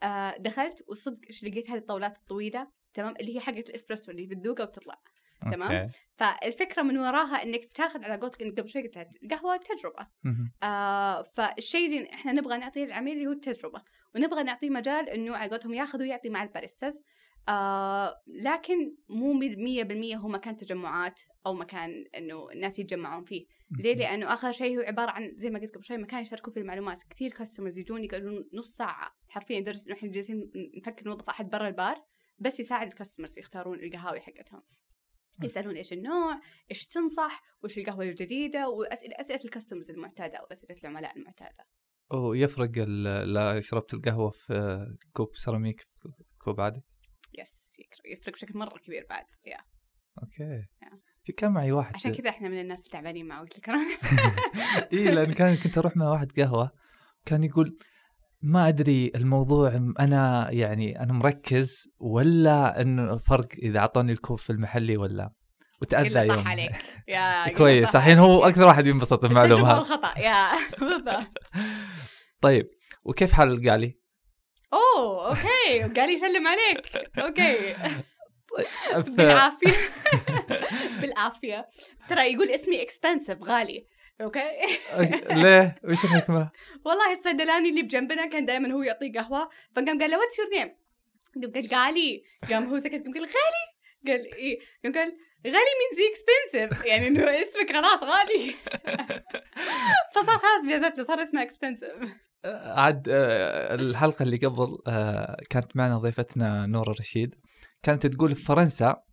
آه دخلت وصدق إيش لقيت؟ هذه الطاولات الطويلة تمام؟ اللي هي حقت الإسبريسو اللي بتذوقها وبتطلع. تمام. okay. فالفكرة من وراها إنك تاخذ على قولتك إنك قبل شوي قلت القهوه تجربة. آه فالشيء اللي إحنا نبغى نعطيه للعميل اللي هو التجربة ونبغى نعطيه مجال إنه على قولتهم ياخذ ويعطي مع ال baristas آه لكن مو مية بالمية هو مكان تجمعات أو مكان إنه الناس يتجمعون فيه ليه؟ لأنه آخر شيء هو عبارة عن زي ما قلت قبل شوي مكان يشاركوا فيه المعلومات كثير customers يجون يقعدون نص ساعة حرفيا درس إنه إحنا جالسين نفكر نوظف أحد برا البار بس يساعد ال customers يختارون القهاوي حقتهم يسألون إيش النوع، إيش تنصح، وش القهوة الجديدة، وأسئلة أسئلة ال customers المعتادة أو أسئلة العملاء المعتادة. ويفرق لا شربت القهوة في كوب سيراميك كوب عادي yes يفرق بشكل مرة كبير بعد yeah. okay نعم. في كان معي واحد عشان كذا إحنا من الناس التعبانين مع وقت الكورونا (laughs) إي لأن كان كنت أروح مع واحد قهوة كان يقول ما أدري الموضوع أنا يعني أنا مركز ولا انه فرق إذا أعطوني الكوب في المحلي ولا. وتأذى يوم (laughs) صح عليك. يا كويس. الحين. هو أكثر واحد ينبسط بالمعلومه هذه والخطأ. يا (laughs) بالضبط. (laughs) طيب وكيف حال القالي؟ أوه أوكي. قال يسلم عليك. أوكي. ف- بالعافية. بالعافية. ترى يقول اسمي اكسبنسيف غالي. okay؟ ليه؟ وش الحكمة؟ (laughs) والله الصيدلاني اللي بجنبنا كان دائما هو يعطيه قهوة. فقام قال له what's your name قام قال غالي. قام هو سكت قام قال غالي؟ قال إيه. قام قال غالي means expensive يعني إنه اسمك خلاص غالي. (laughs) فصار خلاص جازت له صار اسمه expensive عاد آه، الحلقة اللي قبل آه، كانت معنا ضيفتنا نورة رشيد. كانت تقول في فرنسا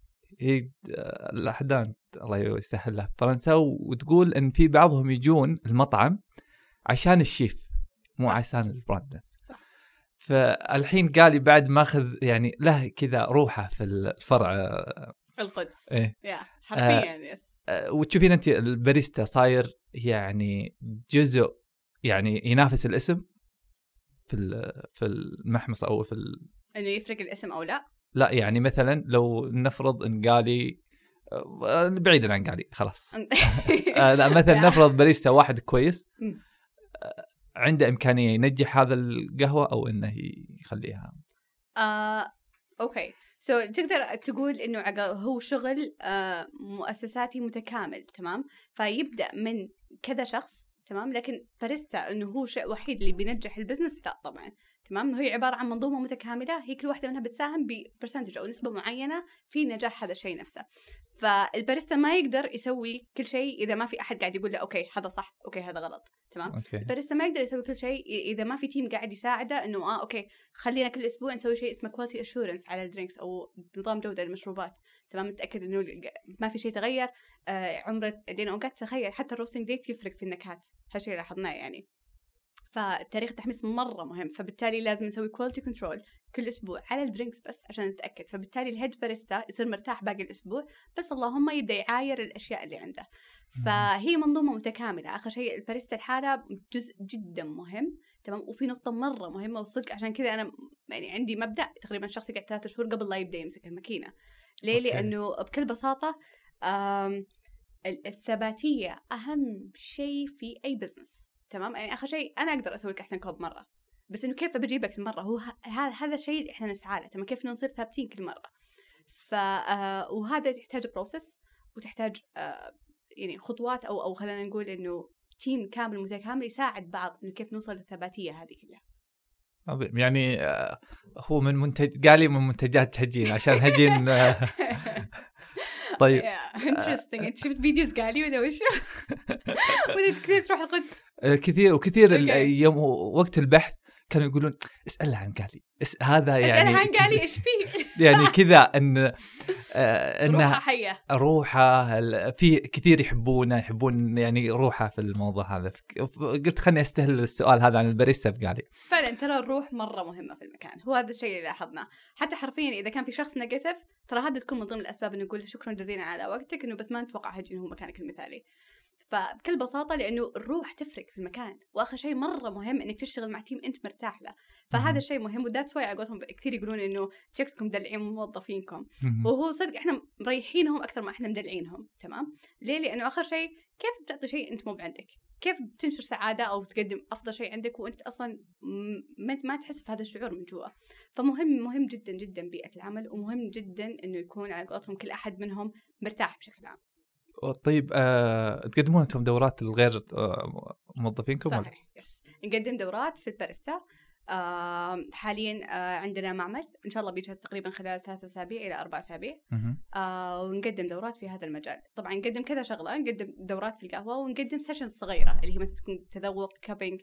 هي آه، الاحداث الله يسهل لها في فرنسا وتقول إن في بعضهم يجون المطعم عشان الشيف مو. عشان البراند نفسه. صح. فالحين قال بعد ماخذ يعني له كذا روحه في الفرع آه، القدس. إيه. يا حرفيا يس. آه، وتشوفين انت الباريستا صاير يعني جزء يعني ينافس الاسم في في المحمص أو في ال... إنه يفرق الاسم أو لا؟ لا يعني مثلا لو نفرض إن قالي آه، بعيدا عن قالي خلاص. (laughs) آه، لا مثلا نفرض باريستا واحد كويس. آه، عنده إمكانية ينجح هذا القهوة أو إنه يخليها. آه، okay. so so, تقدر تقول إنه هو شغل آه، مؤسساتي متكامل تمام؟ فيبدأ من كذا شخص تمام؟ لكن باريستا إنه هو شيء وحيد اللي بينجح ال business لا طبعا. تمام؟ هي عبارة عن منظومة متكاملة هي كل واحدة منها بتساهم ب percentage أو نسبة معينة في نجاح هذا الشيء نفسه. فالباريستا ما يقدر يسوي كل شيء إذا ما في أحد قاعد يقول له okay هذا صح okay هذا غلط. تمام؟ okay. الباريستا ما يقدر يسوي كل شيء إذا ما في team قاعد يساعده إنه آه okay خلينا كل أسبوع نسوي شيء اسمه quality assurance على ال drinks أو نظام جودة للمشروبات تمام؟ نتاكد إنه ما في شيء تغير. آه عمر لأن اوقات تخيل حتى ال roasting date يفرق في النكهات. هالشيء لاحظناه يعني. فتاريخ التحميص مرة مهم فبالتالي لازم نسوي quality control كل أسبوع على ال drinks بس عشان نتأكد فبالتالي ال head barista يصير مرتاح باقي الأسبوع بس اللهم يبدأ يعاير الأشياء اللي عنده. فهي منظومة متكاملة آخر شيء الباريستا الحالة جزء جدا مهم تمام؟ وفي نقطة مرة مهمة والصدق عشان كذا أنا يعني عندي مبدأ تقريبا الشخص يقعد ثلاثة شهور قبل لا يبدأ يمسك الماكينة. ليه. لأنه بكل بساطة الثباتية أهم شيء في أي business تمام؟ يعني آخر شيء أنا أقدر أسوي لك أحسن كوب مرة. بس إنه كيف بجيبك المرة؟ هو هذا هذا الشيء اللي إحنا نسعى له. تمام؟ كيف نصير ثابتين كل مرة. ف آه، وهذا يحتاج process وتحتاج آه، يعني خطوات أو أو خلينا نقول إنه team كامل متكامل يساعد بعض إنه كيف نوصل للثباتية هذه كلها. عظيم. يعني آه، هو من منتج قال لي من منتجات هجين. عشان هجين (laughs) (laughs) طيب انترستنج انت شفت فيديوز قالي ولا وش؟ (laughs) ولا كثير تروح القدس آه، كثير وكثير. يوم وقت البحث كانوا يقولون اسالها عن قالي هذا يعني يعني عن قالي إيش فيه؟ (laughs) يعني (laughs) كذا إن آه، روحها انها حيه روحه في كثير يحبونه يحبون يعني روحه في الموضوع هذا. قلت خلني أستهل السؤال هذا عن الباريستا بقالي فعلا ترى الروح مرة مهمة في المكان هو هذا الشيء اللي لاحظناه. حتى حرفيا إذا كان في شخص negative ترى هذا تكون من ضمن الأسباب إنه نقول شكرا جزيلا على وقتك إنه بس ما نتوقع هجين هو مكانك المثالي. فبكل بساطة لأنه الروح تفرق في المكان وآخر شيء مرة مهم إنك تشتغل مع team أنت مرتاح له. فهذا. الشيء مهم و that's why على قولتهم كثير يقولون إنه شكلكم مدلعين موظفينكم. وهو صدق إحنا مريحينهم أكثر ما إحنا مدلعينهم تمام؟ ليه؟ لأنه آخر شيء كيف بتعطي شيء أنت مو بعندك؟ كيف بتنشر سعادة أو تقدم أفضل شيء عندك وأنت أصلا م- ما ما تحس بهذا الشعور من جوا؟ فمهم مهم جدا جدا بيئة العمل ومهم جدا إنه يكون على قولتهم كل أحد منهم مرتاح بشكل عام. طيب آه، تقدمون أنتم دورات لغير آه، موظفينكم؟ صحيح yes نقدم دورات في الباريستا. آه حاليا آه عندنا معمل. إن شاء الله بيجهز تقريبا خلال ثلاثة أسابيع إلى أربع أسابيع. آه ونقدم دورات في هذا المجال. طبعا نقدم كذا شغلة نقدم دورات في القهوة ونقدم sessions صغيرة اللي هي مثلا تكون تذوق cupping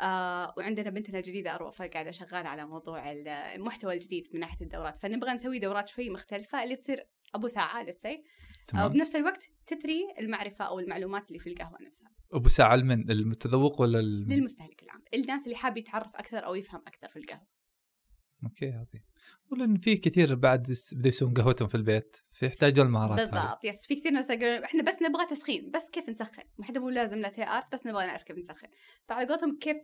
آه وعندنا بنتنا الجديدة اروى فقاعده شغالة على موضوع ال- المحتوى الجديد من ناحية الدورات. فنبغى نسوي دورات شوي مختلفة اللي تصير أبو ساعة آه تمام. وبنفس الوقت تثري المعرفة أو المعلومات اللي في القهوة نفسها. أبو ساعة لمن؟ المتذوق ولا الم... للمستهلك العام. الناس اللي حاب يتعرف أكثر أو يفهم أكثر في القهوة. okay عظيم ولان في كثير بعد بدأوا يسوون قهوتهم في البيت فيحتاجون المهارات بالضبط yes في كثير ناس يقولون إحنا بس نبغى تسخين بس كيف نسخن؟ ما حد مو لازم latte art بس نبغى نعرف كيف نسخن. فعلى قولتهم كيف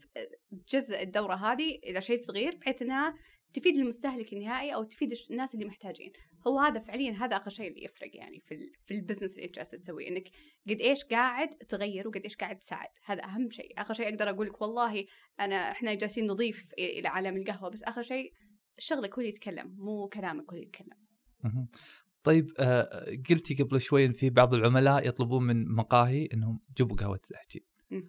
جزء الدورة هذه إلى شيء صغير بحيث إنها تفيد المستهلك النهائي أو تفيد الناس اللي محتاجين. هو هذا فعليا هذا اخر شيء اللي يفرق يعني في ال في البزنس اللي أنت جالس تسويه إنك قد إيش قاعد تغير وقد إيش قاعد تساعد. هذا أهم شيء. اخر شيء أقدر أقول لك والله أنا إحنا جالسين نضيف إلى عالم القهوة بس اخر شيء شغلك هو اللي يتكلم مو كلامك هو اللي يتكلم. طيب آه، قلتي قبل شوي إن في بعض العملاء يطلبون من مقاهي إنهم جيبوا قهوة مم.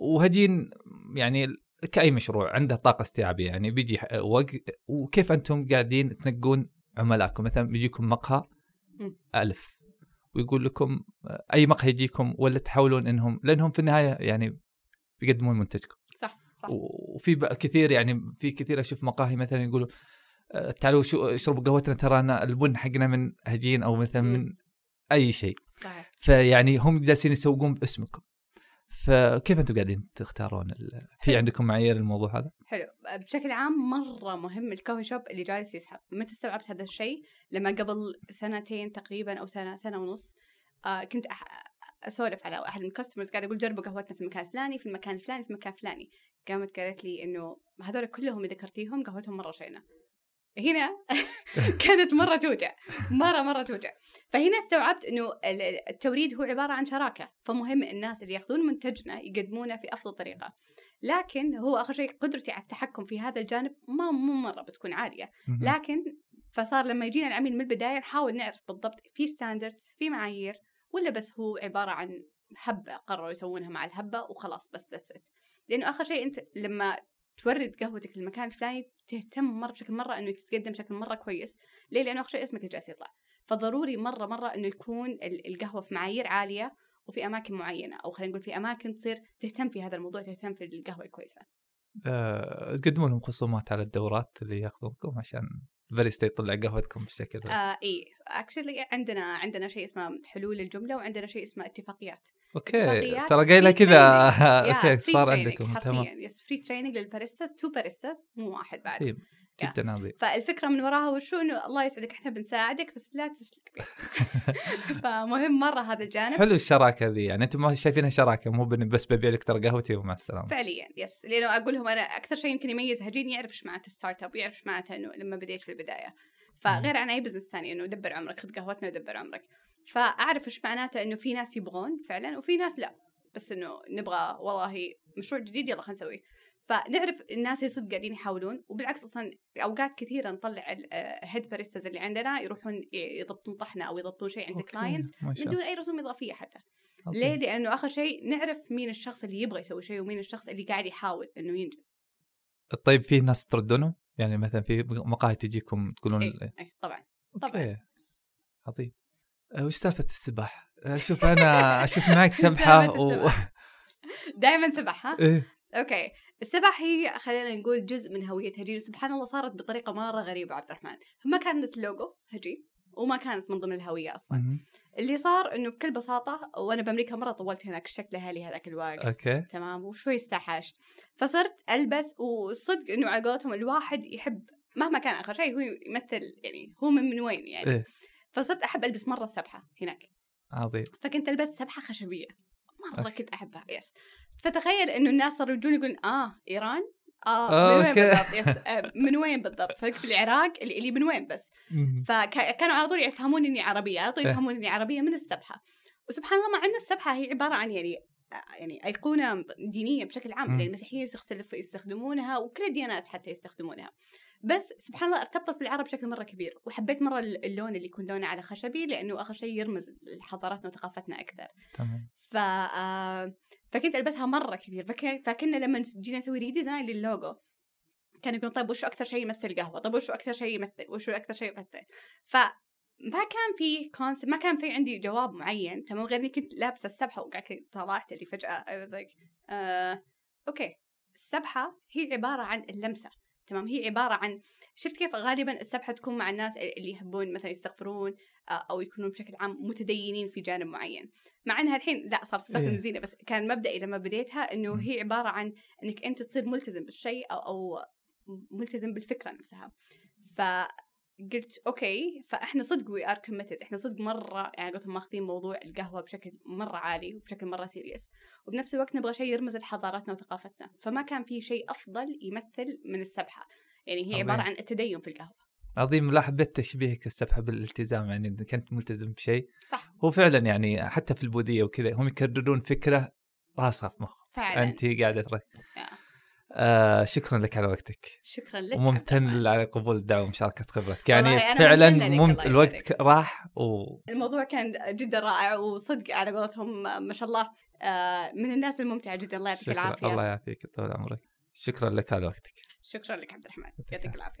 وهجين يعني كأي مشروع عنده طاقة استيعابية يعني بيجي ح- وق... وكيف أنتم قاعدين تنقون عملائكم؟ مثلا بيجيكم مقهى. ألف ويقول لكم أي مقهى يجيكم ولا تحاولون إنهم لأنهم في النهاية يعني بيقدمون منتجكم. صح صح. وفي كثير يعني في كثير أشوف مقاهي مثلا يقولوا آه، تعالوا شو اشربوا قهوتنا ترانا البن حقنا من هجين أو مثلا. من أي شيء. صحيح. فيعني هم جالسين يسوقون باسمكم. فكيف أنتم قاعدين تختارون ال... في عندكم معايير الموضوع هذا؟ حلو. بشكل عام مرة مهم الكوفي شوب اللي جالس يسحب. متى استوعبت هذا الشيء؟ لما قبل سنتين تقريبا أو سنة سنة ونص آه كنت أح... أسولف على من الكاستمرز قاعد أقول جربوا قهوتنا في المكان الفلاني في المكان الفلاني في المكان الفلاني. قامت قالت لي إنه هذول كلهم اللي ذكرتيهم قهوتهم مرة شينة. هنا (laughs) (laughs) كانت مرة توجع. مرة مرة توجع. فهنا استوعبت إنه ال- ال- التوريد هو عبارة عن شراكة. فمهم الناس اللي يأخذون منتجنا يقدمونه في أفضل طريقة. لكن هو آخر شيء قدرتي على التحكم في هذا الجانب ما مو مرة بتكون عالية. لكن فصار لما يجينا العميل من البداية نحاول نعرف بالضبط في standards في معايير ولا بس هو عبارة عن هبة قرروا يسوونها مع الهبة وخلاص بس that's it لأنه آخر شيء أنت لما تورد قهوتك للمكان الفلاني تهتم مرة بشكل مرة إنه تتقدم بشكل مرة كويس. ليه؟ لأنه اخر شيء اسمك اللي جالس يطلع فضروري مرة مرة إنه يكون ال- القهوة في معايير عالية وفي أماكن معينة أو خلينا نقول في أماكن تصير تهتم في هذا الموضوع تهتم في القهوة الكويسة. آه، تقدمون لهم خصومات على الدورات اللي يأخذونكم عشان الباريستا يطلع قهوتكم بالشكل ذا آه اي actually عندنا عندنا شيء اسمه حلول الجملة وعندنا شيء اسمه اتفاقيات. okay ترى قايلة كذا. (laughs) okay صار عندكم تمام. yes free training لل baristas two baristas مو واحد بعد. طيب جدا عظيم. فالفكرة من وراها وشو إنه الله يسعدك إحنا بنساعدك بس لا تسلك (laughs) (laughs) فمهم مرة هذا الجانب. حلو الشراكة ذي يعني أنتم ما شايفينها شراكة مو بس ببيع لك ترى قهوتي ومع السلامة. فعليا yes لأنه أقول لهم أنا أكثر شيء يمكن يميز هجين يعرف إيش معناته startup يعرف إيش معناته إنه لما بديت في البداية. فغير عن أي business ثاني إنه دبر عمرك خذ قهوتنا ودبر عمرك. فأعرف إيش معناته إنه في ناس يبغون فعلا وفي ناس لا. بس إنه نبغى والله مشروع جديد يلا خلينا نسويه. فنعرف الناس اللي صدق قاعدين يحاولون وبالعكس أصلا أوقات كثيرة نطلع ال head baristas اللي عندنا يروحون يضبطون طحنة أو يضبطون شيء عند client من دون أي رسوم إضافية حتى. okay. ليه؟ لأنه آخر شيء نعرف مين الشخص اللي يبغى يسوي شيء ومين الشخص اللي قاعد يحاول إنه ينجز. طيب في ناس تردونهم يعني مثلا في مقاهي تجيكم تقولون اي اي طبعا طبعا عظيم. وش سالفة السباحة؟ أه، (laughs) شوف أنا أشوف معك سبحه و... (laughs) دائما سبح ها؟ إيه. okay السبح هي خلينا نقول جزء من هوية هجين وسبحان الله صارت بطريقة مرة غريبة عبد الرحمن ما كانت اللوجو هجين وما كانت من ضمن الهوية أصلا مهم. اللي صار إنه بكل بساطة وأنا بأمريكا مرة طولت هناك شكل أهلي هذاك الوقت okay تمام وشوي استوحشت فصرت ألبس وصدق إنه على قولتهم الواحد يحب مهما كان آخر شيء هو يمثل يعني هو من, من وين يعني إيه. فصرت أحب ألبس مرة السبحة هناك. عظيم. فكنت ألبس سبحة خشبية. مرة okay. كنت أحبها. yes فتخيل إنه الناس صاروا يجون يقولون آه إيران؟ آه آه، من وين okay. بالضبط؟ yes (laughs) آه من وين بالضبط؟ ففي العراق اللي, من وين بس. فكانوا على طول يفهمون إني عربية على طول إيه. يفهمون إني عربية من السبحة. وسبحان الله مع إنه السبحة هي عبارة عن يعني يعني أيقونة دينية بشكل عام. يعني المسيحيين يستخدم- يستخدمونها وكل الديانات حتى يستخدمونها. بس سبحان الله ارتبطت بالعرب بشكل مرة كبير وحبيت مرة اللون اللي يكون لونه على خشبي لأنه آخر شيء يرمز لحضارتنا وثقافتنا أكثر. تمام. ف آه، فكنت ألبسها مرة كثير فك... فكنا لما جينا نسوي redesign لل logo كانوا يقولون طيب وش أكثر شيء يمثل قهوة؟ طيب وش أكثر شيء يمثل؟ وش أكثر شيء يمثل؟ فما كان في concept ما كان في عندي جواب معين تمام غير إني كنت لابسة السبحة وقاعد طلعت اللي فجأة I was like آه، okay السبحة هي عبارة عن اللمسة. تمام هي عبارة عن شفت كيف غالبا السبحة تكون مع الناس اللي يحبون مثلا يستغفرون آه، أو يكونون بشكل عام متدينين في جانب معين مع إنها الحين لا صارت تستخدم إيه. زينه بس كان مبدئي لما بديتها مم. هي عبارة عن إنك أنت تصير ملتزم بالشيء أو أو ملتزم بالفكرة نفسها فقلت okay فإحنا صدق we are committed إحنا صدق مرة يعني قلت ماخذين موضوع القهوة بشكل مرة عالي وبشكل مرة serious وبنفس الوقت نبغى شيء يرمز لحضارتنا وثقافتنا. فما كان في شيء أفضل يمثل من السبحة. يعني هي. عبارة عن التدين في القهوة. عظيم. لا حبيت تشبيهك السبحة بالالتزام. يعني إذا كنت ملتزم بشيء. صح. هو فعلا يعني حتى في البوذية وكذا هم يكررون فكرة راسخه في مخ فعلا. انت قاعدة ترك. يا. آه شكرا لك على وقتك. شكرا لك وممتن. على قبول الدعوة ومشاركة خبرتك. يعني فعلا ممتنة لك، مم... الله الوقت راح و الموضوع كان جدا رائع وصدق على قولتهم ما شاء الله. آه، من الناس الممتعة جدا الله يعطيك العافية. الله يعافيك طول عمرك. شكرا لك على وقتك. شكرا لك عبد الرحمن يعطيك العافية.